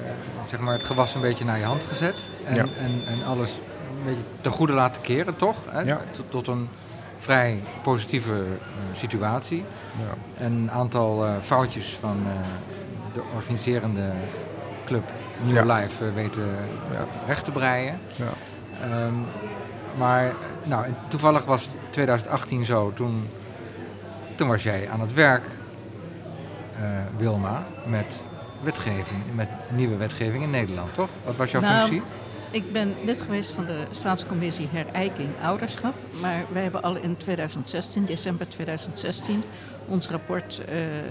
zeg maar, het gewas een beetje naar je hand gezet. En, ja. en, en alles beetje ten goede laten keren, toch? Hè? Ja. Tot, tot een vrij positieve eh, situatie. Ja. En een aantal eh, foutjes van eh, de organiserende club New Ja. Life eh, weten Ja. recht te breien. Ja. Ehm, maar nou, toevallig was het 2018 zo, toen, toen was jij aan het werk, eh, Wilma, met wetgeving, met nieuwe wetgeving in Nederland, toch? Wat was jouw Nou, functie? Ik ben lid geweest van de staatscommissie Herijking Ouderschap. Maar wij hebben al in 2016, december 2016, ons rapport eh, eh,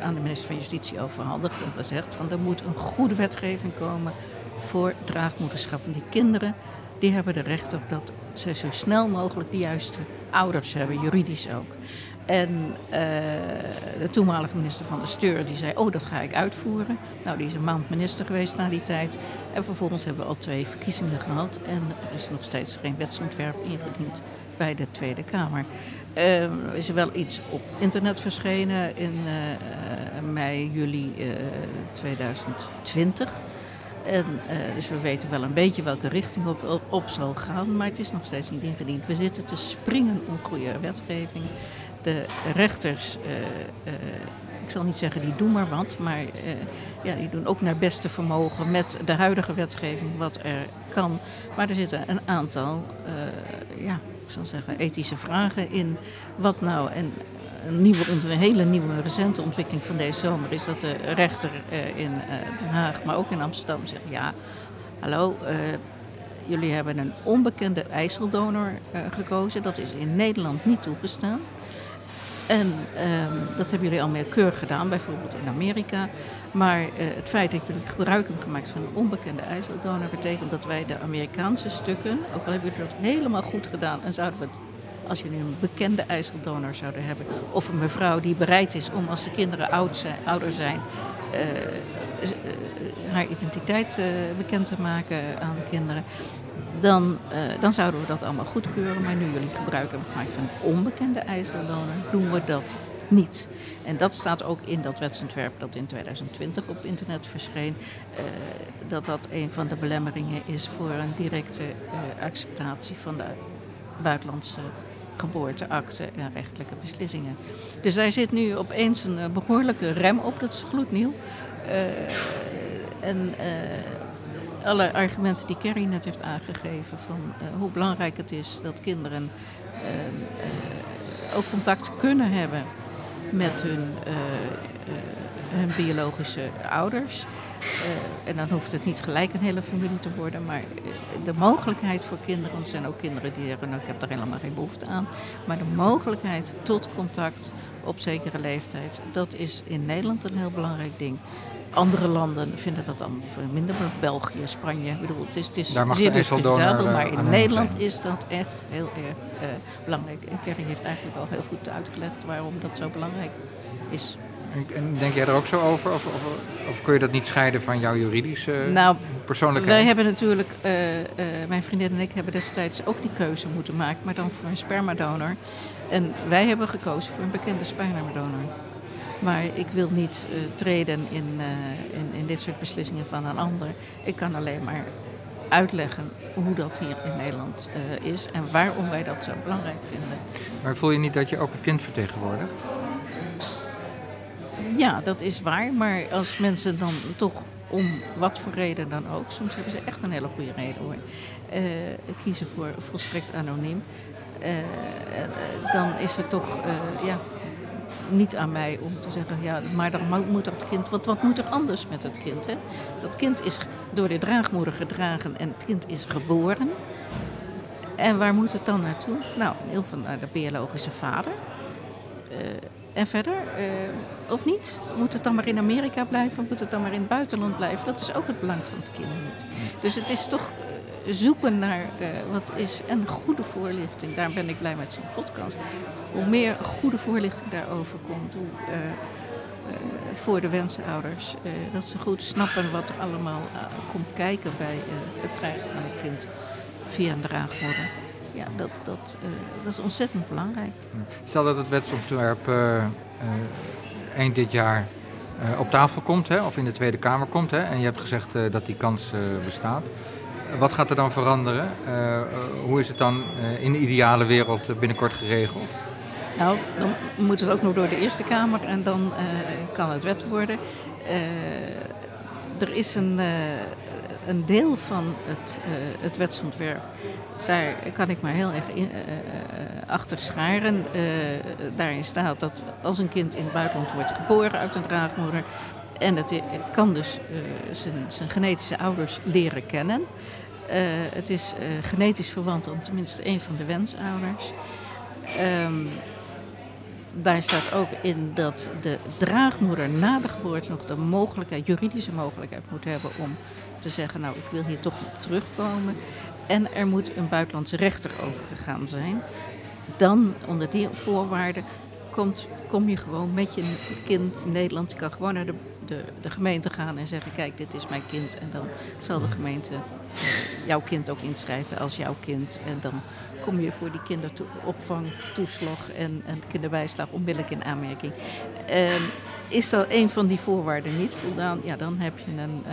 aan de minister van Justitie overhandigd. En gezegd van er moet een goede wetgeving komen voor draagmoederschap. En die kinderen die hebben er recht op dat ze zo snel mogelijk de juiste ouders hebben, juridisch ook. En eh, de toenmalige minister van de Steur die zei, oh dat ga ik uitvoeren. Nou, die is een maand minister geweest na die tijd. En vervolgens hebben we al twee verkiezingen gehad. En er is nog steeds geen wetsontwerp ingediend bij de Tweede Kamer. Eh, er is wel iets op internet verschenen in eh, mei, juli eh, 2020. En, eh, dus we weten wel een beetje welke richting op, op, op zal gaan, maar het is nog steeds niet ingediend. We zitten te springen om goede wetgeving. De rechters, eh, eh, ik zal niet zeggen die doen maar wat, maar eh, ja, die doen ook naar beste vermogen met de huidige wetgeving wat er kan. Maar er zitten een aantal, ja, ik zal zeggen, ethische vragen in. Wat nou, en een, nieuwe, een hele nieuwe, recente ontwikkeling van deze zomer is dat de rechter in Den Haag, maar ook in Amsterdam zegt: ja, hallo. Jullie hebben een onbekende ijzeldonor eh, gekozen. Dat is in Nederland niet toegestaan. En ehm, dat hebben jullie al meer keurig gedaan, bijvoorbeeld in Amerika. Maar eh, het feit dat jullie gebruik hebben gemaakt van een onbekende ijzeldonor... betekent dat wij de Amerikaanse stukken, ook al hebben jullie dat helemaal goed gedaan... en zouden we het, als jullie een bekende ijzeldonor zouden hebben... of een mevrouw die bereid is om als de kinderen oud zijn, ouder zijn... eh, eh, haar identiteit bekend te maken aan de kinderen... Dan, eh, dan zouden we dat allemaal goedkeuren. Maar nu jullie gebruik hebben gemaakt van onbekende ijzeldonor, doen we dat niet. En dat staat ook in dat wetsontwerp dat in 2020 op internet verscheen. eh, dat dat een van de belemmeringen is voor een directe eh, acceptatie van de buitenlandse geboorteakte en rechtelijke beslissingen. Dus daar zit nu opeens een eh, behoorlijke rem op, dat is gloednieuw. En alle argumenten die Kerry net heeft aangegeven van eh, hoe belangrijk het is dat kinderen eh, eh, ook contact kunnen hebben met hun, biologische ouders. En dan hoeft het niet gelijk een hele familie te worden, maar de mogelijkheid voor kinderen, er zijn ook kinderen die zeggen, nou ik heb daar helemaal geen behoefte aan, maar de mogelijkheid tot contact op zekere leeftijd, dat is in Nederland een heel belangrijk ding. Andere landen vinden dat dan minder, maar België, Spanje, ik bedoel, het is, het is Daar mag zeer discutabel, eh, maar in Nederland zijn. is dat echt heel erg eh, belangrijk. En Kerry heeft eigenlijk al heel goed uitgelegd waarom dat zo belangrijk is. En, en denk jij er ook zo over? Of, of, of kun je dat niet scheiden van jouw juridische Nou, persoonlijkheid? Wij hebben natuurlijk, eh, eh, mijn vriendin en ik hebben destijds ook die keuze moeten maken, maar dan voor een spermadonor. En wij hebben gekozen voor een bekende spermadonor. Maar ik wil niet eh, treden in, eh, in, in dit soort beslissingen van een ander. Ik kan alleen maar uitleggen hoe dat hier in Nederland eh, is en waarom wij dat zo belangrijk vinden. Maar voel je niet dat je ook het kind vertegenwoordigt? Ja, dat is waar. Maar als mensen dan toch om wat voor reden dan ook, soms hebben ze echt een hele goede reden hoor, kiezen voor volstrekt anoniem, dan is het toch ja, niet aan mij om te zeggen, ja, maar dan mo- moet dat kind, wat, wat moet er anders met het kind? Hè? Dat kind is door de draagmoeder gedragen en het kind is geboren. En waar moet het dan naartoe? Nou, heel veel naar de biologische vader. Eh, en verder, eh, of niet? Moet het dan maar in Amerika blijven? Moet het dan maar in het buitenland blijven? Dat is ook het belang van het kind niet. Dus het is toch zoeken naar eh, wat is en goede voorlichting. Daar ben ik blij met zo'n podcast. Hoe meer goede voorlichting daarover komt, hoe eh, eh, voor de wensenouders, eh, dat ze goed snappen wat er allemaal komt kijken bij het krijgen van een kind via een draagmoeder. Ja, dat, dat, dat is ontzettend belangrijk. Stel dat het wetsontwerp eind dit jaar op tafel komt, hè, of in de Tweede Kamer komt, hè, en je hebt gezegd dat die kans bestaat. Wat gaat er dan veranderen? Uh, hoe is het dan in de ideale wereld binnenkort geregeld? Nou, dan moet het ook nog door de Eerste Kamer en dan kan het wet worden. er is een, een deel van het, het wetsontwerp daar kan ik maar heel erg in, achter scharen. daarin staat dat als een kind in het buitenland wordt geboren uit een draagmoeder, en het kan dus zijn, zijn, genetische ouders leren kennen. Uh, het is uh, genetisch verwant aan tenminste één van de wensouders. Um, daar staat ook in dat de draagmoeder na de geboorte nog de mogelijkheid, juridische mogelijkheid moet hebben om te zeggen, nou ik wil hier toch op terugkomen. En er moet een buitenlandse rechter over gegaan zijn. Dan onder die voorwaarden komt, kom je gewoon met je kind in Nederland. Je kan gewoon naar de de, de gemeente gaan en zeggen: Kijk, dit is mijn kind. En dan zal de gemeente eh, jouw kind ook inschrijven als jouw kind. En dan kom je voor die kinderopvang, toeslag en, en kinderbijslag onmiddellijk in aanmerking. En is dat een van die voorwaarden niet voldaan, ja, dan, heb je een, uh,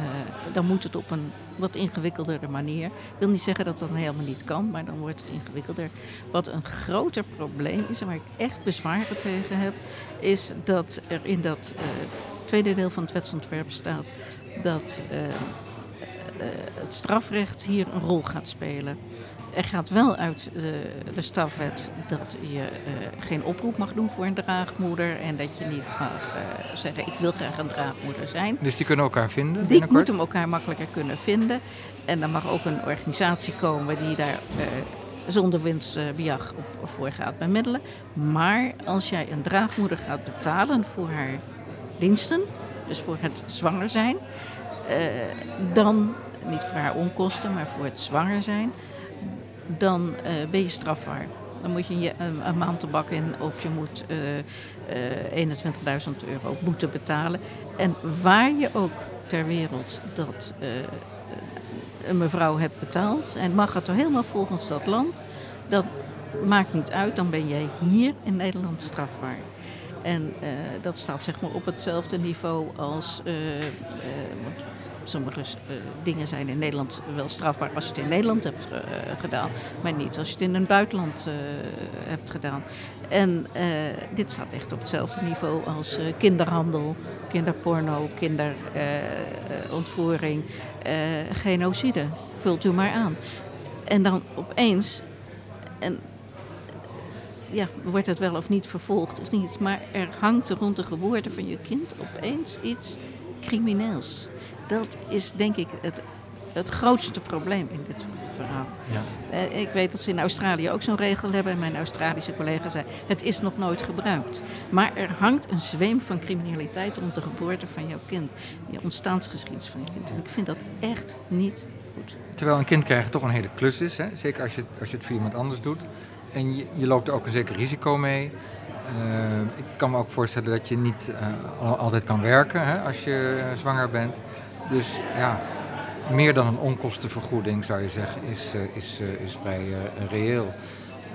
dan moet het op een wat ingewikkeldere manier. Ik wil niet zeggen dat dat helemaal niet kan, maar dan wordt het ingewikkelder. Wat een groter probleem is en waar ik echt bezwaren tegen heb, is dat er in dat uh, tweede deel van het wetsontwerp staat dat uh, het strafrecht hier een rol gaat spelen er gaat wel uit de, de stafwet dat je uh, geen oproep mag doen voor een draagmoeder. En dat je niet mag uh, zeggen, ik wil graag een draagmoeder zijn. Dus die kunnen elkaar vinden? Die moeten elkaar makkelijker kunnen vinden. En dan mag ook een organisatie komen die daar zonder winstbejag op voor gaat bemiddelen. Maar als jij een draagmoeder gaat betalen voor haar diensten, dus voor het zwanger zijn, dan, niet voor haar onkosten, maar voor het zwanger zijn dan uh, ben je strafbaar. Dan moet je een, een maand tabak in of je moet uh, uh, 21.000 euro boete betalen. En waar je ook ter wereld dat een mevrouw hebt betaald, en mag het er helemaal volgens dat land, dat maakt niet uit, dan ben jij hier in Nederland strafbaar. En dat staat zeg maar op hetzelfde niveau als. Sommige uh, dingen zijn in Nederland wel strafbaar als je het in Nederland hebt uh, gedaan, maar niet als je het in een buitenland uh, hebt gedaan. En dit staat echt op hetzelfde niveau als kinderhandel, kinderporno, kinderontvoering, genocide. Vult u maar aan. En dan opeens, en ja, wordt het wel of niet vervolgd of niet, maar er hangt rond de geboorte van je kind opeens iets crimineels dat is denk ik het, het grootste probleem in dit verhaal. Ja. Uh, ik weet dat ze in Australië ook zo'n regel hebben. En mijn Australische collega zei, het is nog nooit gebruikt. Maar er hangt een zweem van criminaliteit rond de geboorte van jouw kind. Je ontstaansgeschiedenis van je kind. En ik vind dat echt niet goed. Terwijl een kind krijgen toch een hele klus is. Hè? Zeker als je, als je het voor iemand anders doet. En je, je loopt er ook een zeker risico mee. Uh, ik kan me ook voorstellen dat je niet uh, altijd kan werken hè, als je zwanger bent. Dus ja, meer dan een onkostenvergoeding zou je zeggen, is, uh, is, uh, is vrij uh, reëel.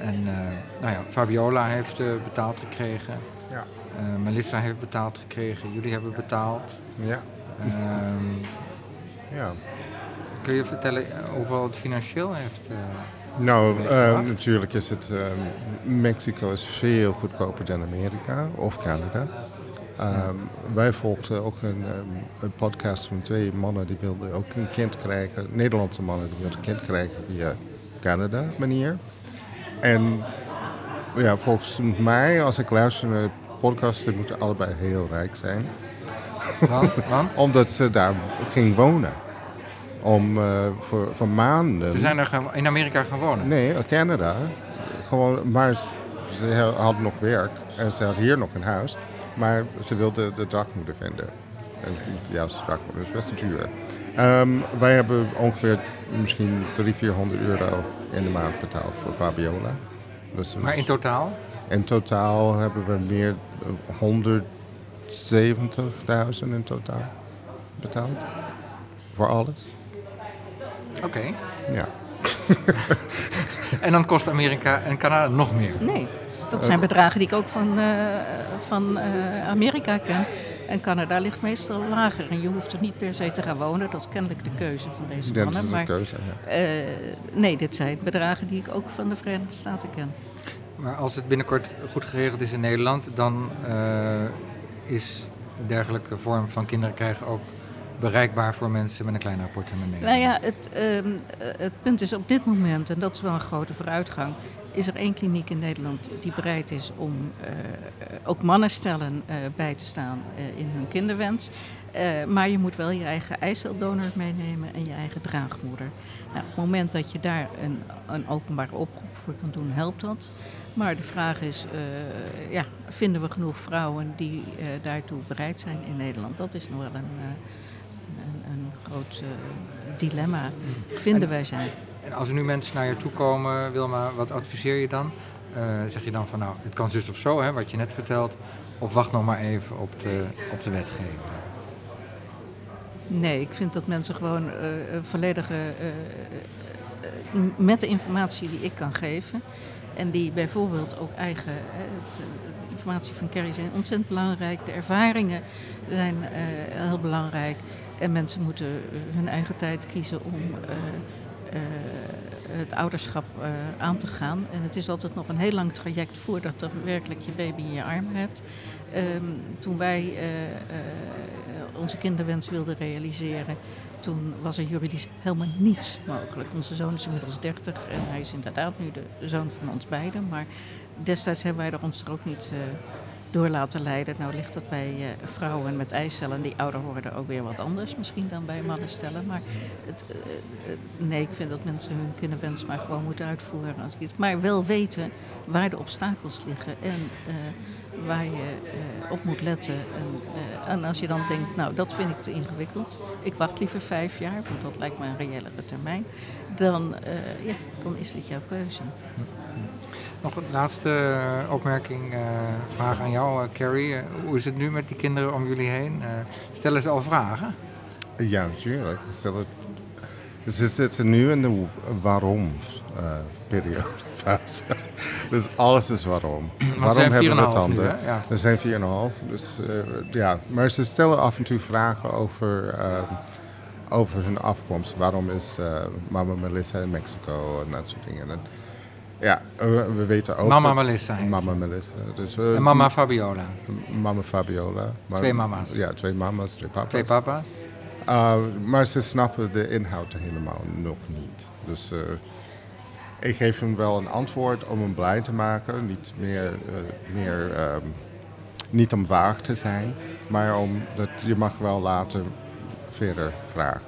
En nou ja, Fabiola heeft betaald gekregen. Ja. Melissa heeft betaald gekregen. Jullie hebben betaald. Ja. Ehm, <laughs> ja. Kun je vertellen hoeveel het financieel heeft? nou, natuurlijk is het. Mexico is veel goedkoper dan Amerika of Canada. Um, wij volgden ook een, um, een, podcast van twee mannen die wilden ook een kind krijgen. Nederlandse mannen die wilden een kind krijgen via Canada manier. En ja, volgens mij, als ik luister naar de podcast, die moeten allebei heel rijk zijn. Want? <laughs> Want? Omdat ze daar ging wonen. Om uh, voor, voor maanden. Ze zijn er in Amerika gaan wonen? Nee, Canada. Gewoon, maar ze hadden nog werk en ze hadden hier nog een huis. Maar ze wilde de dragmoeder vinden. En de juiste dragmoeder is best duur. Um, wij hebben ongeveer misschien 300, 400 euro in de maand betaald voor Fabiola. Dus maar in totaal? In totaal hebben we meer 170.000 in totaal betaald. Voor alles. Oké. Okay. Ja. <laughs> en dan kost Amerika en Canada nog meer? Nee. Dat zijn bedragen die ik ook van, uh, van uh, Amerika ken. En Canada ligt meestal lager. En je hoeft er niet per se te gaan wonen. Dat is kennelijk de keuze van deze Dat mannen. is een maar, keuze, ja. eh, nee, dit zijn bedragen die ik ook van de Verenigde Staten ken. Maar als het binnenkort goed geregeld is in Nederland, dan eh, is dergelijke vorm van kinderen krijgen ook bereikbaar voor mensen met een kleine portemonnee. Nou ja, het, ehm, eh, het punt is op dit moment, en dat is wel een grote vooruitgang, is er één kliniek in Nederland die bereid is om eh, ook mannenstellen eh, bij te staan eh, in hun kinderwens. Maar je moet wel je eigen eiceldonor meenemen en je eigen draagmoeder. Nou, op het moment dat je daar een, een openbare oproep voor kan doen, helpt dat. Maar de vraag is, ja, vinden we genoeg vrouwen die daartoe bereid zijn in Nederland? Dat is nog wel een, een, een groot dilemma, vinden wij zijn. Als er nu mensen naar je toe komen, Wilma, wat adviseer je dan? Eh, zeg je dan van nou, het kan zus of zo, hè, wat je net vertelt. Of wacht nog maar even op de, op de wetgeving. Nee, ik vind dat mensen gewoon volledige. eh, eh, eh, met de informatie die ik kan geven. En die bijvoorbeeld ook eigen. het, informatie van Kerry zijn ontzettend belangrijk. De ervaringen zijn heel belangrijk. En mensen moeten hun eigen tijd kiezen om. Het ouderschap eh, aan te gaan. En het is altijd nog een heel lang traject voordat je werkelijk je baby in je armen hebt. Ehm, toen wij eh, eh, onze kinderwens wilden realiseren, toen was er juridisch helemaal niets mogelijk. Onze zoon is inmiddels 30 en hij is inderdaad nu de zoon van ons beiden. Maar destijds hebben wij er ons er ook niet eh, door laten leiden. Nou ligt dat bij eh, vrouwen met eicellen die ouder worden ook weer wat anders misschien dan bij mannen stellen. Maar het, eh, eh, nee, ik vind dat mensen hun kinderwens maar gewoon moeten uitvoeren. Als het, maar wel weten waar de obstakels liggen en waar je op moet letten. En, en als je dan denkt, nou dat vind ik te ingewikkeld. Ik wacht liever vijf jaar, want dat lijkt me een reëlere termijn. Dan, ja, dan is dit jouw keuze. Nog een laatste eh, opmerking, eh, vraag aan jou, eh, Carrie. Hoe is het nu met die kinderen om jullie heen? Stellen ze al vragen? Ja, natuurlijk. Stel het- Ze zitten nu in de waarom-periode. <laughs> dus alles is waarom. <clears throat> waarom hebben we 4,5 nu, tanden? hè? Ja. Er zijn 4,5. Dus, eh, ja. Maar ze stellen af en toe vragen over, over hun afkomst. Waarom is mama Melissa in Mexico en dat soort dingen. Ja, eh, we weten ook Mama Melissa Mama. Melissa. Dus, eh, En mama Fabiola. Mama Fabiola. Maar- Twee mama's. Ja, twee mama's, twee papa's. Twee papa's. Uh, maar ze snappen de inhoud helemaal nog niet. Dus eh, ik geef hem wel een antwoord om hem blij te maken. Niet meer, eh, meer ehm, niet om vaag te zijn, maar om dat je mag wel later verder vragen.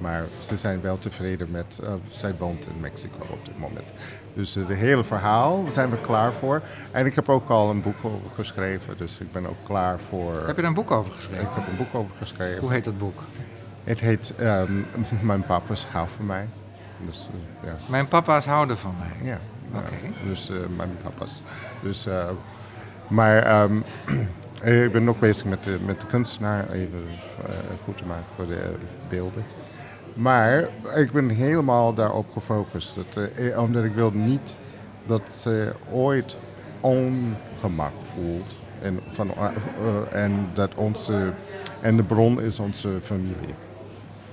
Maar ze zijn wel tevreden met, eh, zij woont in Mexico op dit moment. Dus het hele verhaal zijn we klaar voor. En ik heb ook al een boek over geschreven, dus ik ben ook klaar voor... Heb je er een boek over geschreven? Ik heb een boek over geschreven. Hoe heet dat boek? Het heet ehm, <laughs> Mijn papa's hou van mij. Dus eh, ja. Mijn papa's houden van mij. ja. Oké. ja. Dus eh, mijn papa's. Dus, eh, maar ehm, <clears throat> ik ben ook bezig met de, met de kunstenaar even eh, goed te maken voor de eh, beelden. Maar ik ben helemaal daarop gefocust. Dat, eh, omdat ik wil niet dat ze ooit ongemak voelt. En, van, eh, eh, en, dat onze, en de bron is onze familie.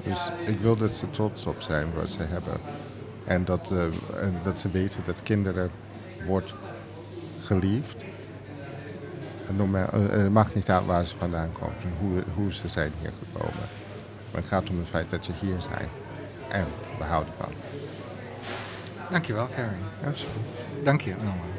Dus ik wil dat ze trots op zijn wat ze hebben. En dat, dat ze weten dat kinderen wordt geliefd. Het maakt niet uit waar ze vandaan komen en hoe, hoe ze zijn hier gekomen. Maar het gaat om het feit dat ze hier zijn. En we houden van. Dankjewel. Ja, alsjeblieft. Dank je, Wilma.